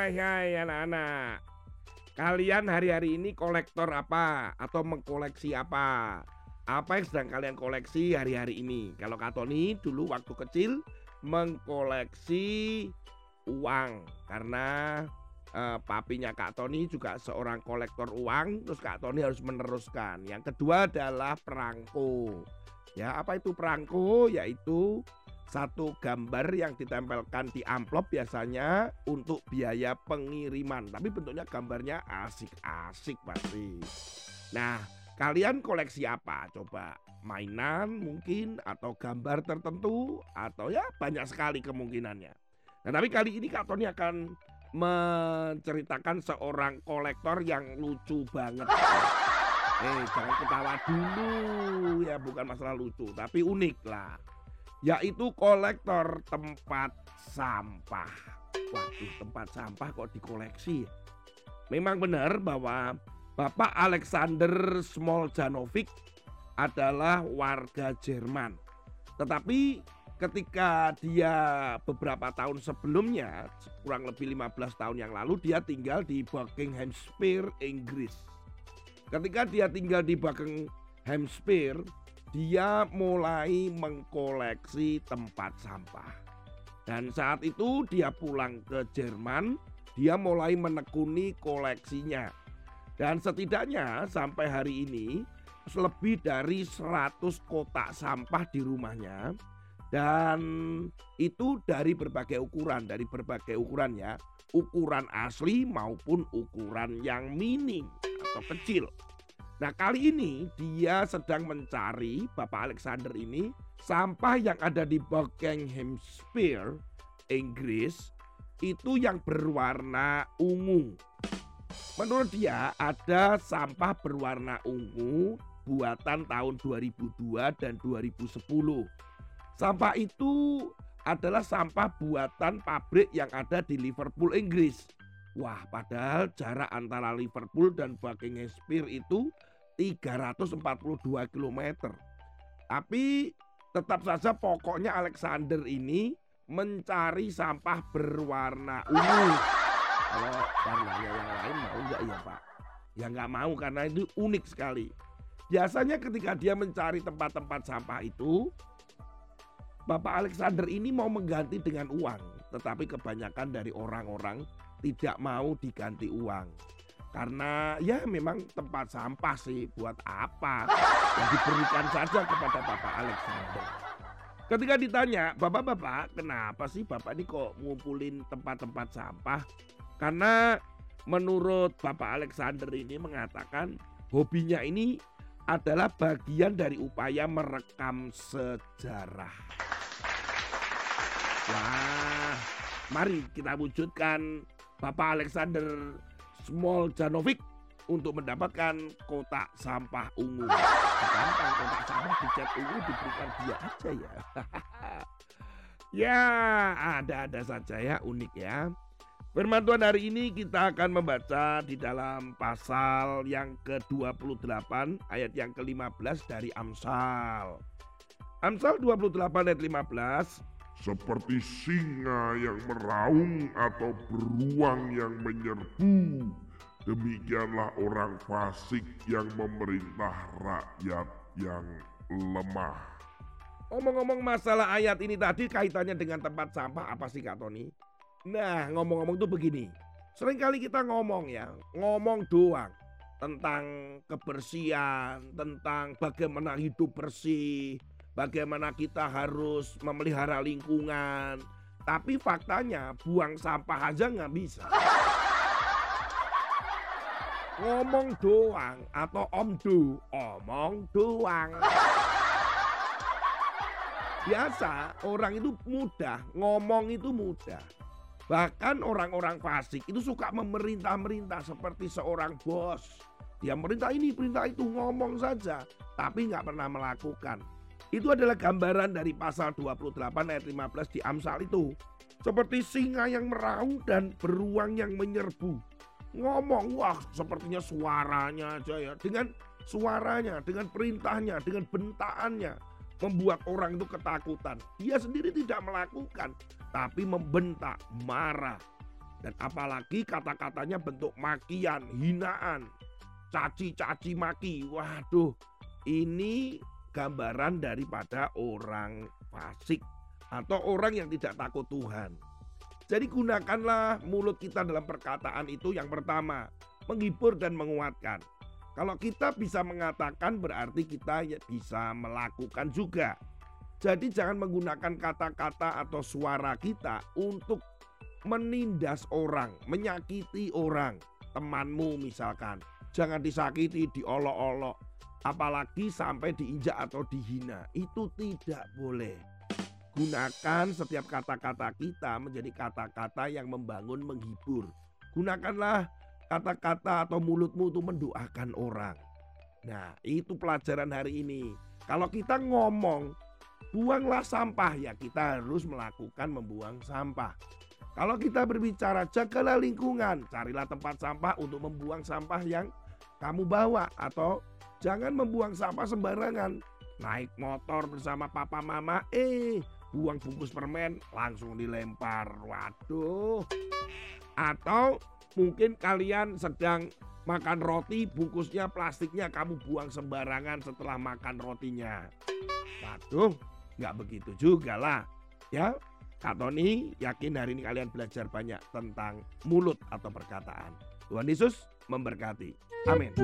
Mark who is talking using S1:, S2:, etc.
S1: Hai hai anak-anak. Kalian hari-hari ini kolektor apa atau mengkoleksi apa? Apa yang sedang kalian koleksi hari-hari ini? Kalau Kak Tony dulu waktu kecil mengkoleksi uang karena eh, papinya Kak Tony juga seorang kolektor uang, terus Kak Tony harus meneruskan. Yang kedua adalah perangko. Ya, apa itu perangko? Yaitu satu gambar yang ditempelkan di amplop biasanya untuk biaya pengiriman. Tapi bentuknya gambarnya asik-asik pasti. Nah, kalian koleksi apa? Coba mainan mungkin atau gambar tertentu atau ya banyak sekali kemungkinannya. Nah, tapi kali ini Kak Tony akan menceritakan seorang kolektor yang lucu banget. Eh, jangan ketawa dulu ya, bukan masalah lucu, tapi unik lah yaitu kolektor tempat sampah. Waduh, tempat sampah kok dikoleksi. Memang benar bahwa Bapak Alexander Smoljanovic adalah warga Jerman. Tetapi ketika dia beberapa tahun sebelumnya, kurang lebih 15 tahun yang lalu, dia tinggal di Buckinghamshire, Inggris. Ketika dia tinggal di Buckinghamshire, dia mulai mengkoleksi tempat sampah. Dan saat itu dia pulang ke Jerman, dia mulai menekuni koleksinya. Dan setidaknya sampai hari ini lebih dari 100 kotak sampah di rumahnya dan itu dari berbagai ukuran, dari berbagai ukuran ya, ukuran asli maupun ukuran yang mini atau kecil. Nah kali ini dia sedang mencari Bapak Alexander ini sampah yang ada di Buckinghamshire, Inggris itu yang berwarna ungu. Menurut dia ada sampah berwarna ungu buatan tahun 2002 dan 2010. Sampah itu adalah sampah buatan pabrik yang ada di Liverpool, Inggris. Wah, padahal jarak antara Liverpool dan Buckinghamshire itu 342 km. Tapi tetap saja pokoknya Alexander ini mencari sampah berwarna ungu. Kalau warnanya yang lain mau nggak ya Pak? Ya nggak mau karena itu unik sekali. Biasanya ketika dia mencari tempat-tempat sampah itu, Bapak Alexander ini mau mengganti dengan uang. Tetapi kebanyakan dari orang-orang tidak mau diganti uang. Karena ya memang tempat sampah sih buat apa? Ya diberikan saja kepada Bapak Alexander. Ketika ditanya, Bapak-bapak kenapa sih Bapak ini kok ngumpulin tempat-tempat sampah? Karena menurut Bapak Alexander ini mengatakan hobinya ini adalah bagian dari upaya merekam sejarah. Wah, mari kita wujudkan Bapak Alexander Small Janovic untuk mendapatkan kotak sampah ungu. Gampang kotak sampah dicat ungu diberikan dia aja ya. ya, ada-ada saja ya unik ya. Firman Tuhan hari ini kita akan membaca di dalam pasal yang ke-28 ayat yang ke-15 dari Amsal. Amsal 28 ayat 15
S2: seperti singa yang meraung atau beruang yang menyerbu. Demikianlah orang fasik yang memerintah rakyat yang lemah.
S1: Ngomong-ngomong masalah ayat ini tadi kaitannya dengan tempat sampah apa sih Kak Tony? Nah ngomong-ngomong tuh begini. Seringkali kita ngomong ya, ngomong doang tentang kebersihan, tentang bagaimana hidup bersih, bagaimana kita harus memelihara lingkungan. Tapi faktanya buang sampah aja nggak bisa. Ngomong doang atau omdu, omong doang. Biasa orang itu mudah, ngomong itu mudah. Bahkan orang-orang fasik itu suka memerintah-merintah seperti seorang bos. Dia merintah ini, perintah itu, ngomong saja. Tapi nggak pernah melakukan. Itu adalah gambaran dari pasal 28 ayat 15 di Amsal itu. Seperti singa yang meraung dan beruang yang menyerbu. Ngomong, wah sepertinya suaranya aja ya. Dengan suaranya, dengan perintahnya, dengan bentaannya. Membuat orang itu ketakutan. Dia sendiri tidak melakukan. Tapi membentak, marah. Dan apalagi kata-katanya bentuk makian, hinaan, caci-caci maki. Waduh, ini gambaran daripada orang fasik atau orang yang tidak takut Tuhan. Jadi gunakanlah mulut kita dalam perkataan itu yang pertama, menghibur dan menguatkan. Kalau kita bisa mengatakan berarti kita ya bisa melakukan juga. Jadi jangan menggunakan kata-kata atau suara kita untuk menindas orang, menyakiti orang, temanmu misalkan. Jangan disakiti, diolok-olok, apalagi sampai diinjak atau dihina. Itu tidak boleh. Gunakan setiap kata-kata kita menjadi kata-kata yang membangun, menghibur. Gunakanlah kata-kata atau mulutmu untuk mendoakan orang. Nah, itu pelajaran hari ini. Kalau kita ngomong, buanglah sampah ya kita harus melakukan membuang sampah. Kalau kita berbicara jagalah lingkungan, carilah tempat sampah untuk membuang sampah yang kamu bawa atau jangan membuang sampah sembarangan. Naik motor bersama papa mama, eh buang bungkus permen langsung dilempar. Waduh. Atau mungkin kalian sedang makan roti bungkusnya plastiknya kamu buang sembarangan setelah makan rotinya. Waduh, nggak begitu juga lah. Ya, Kak Tony yakin hari ini kalian belajar banyak tentang mulut atau perkataan. Tuhan Yesus memberkati. Amin.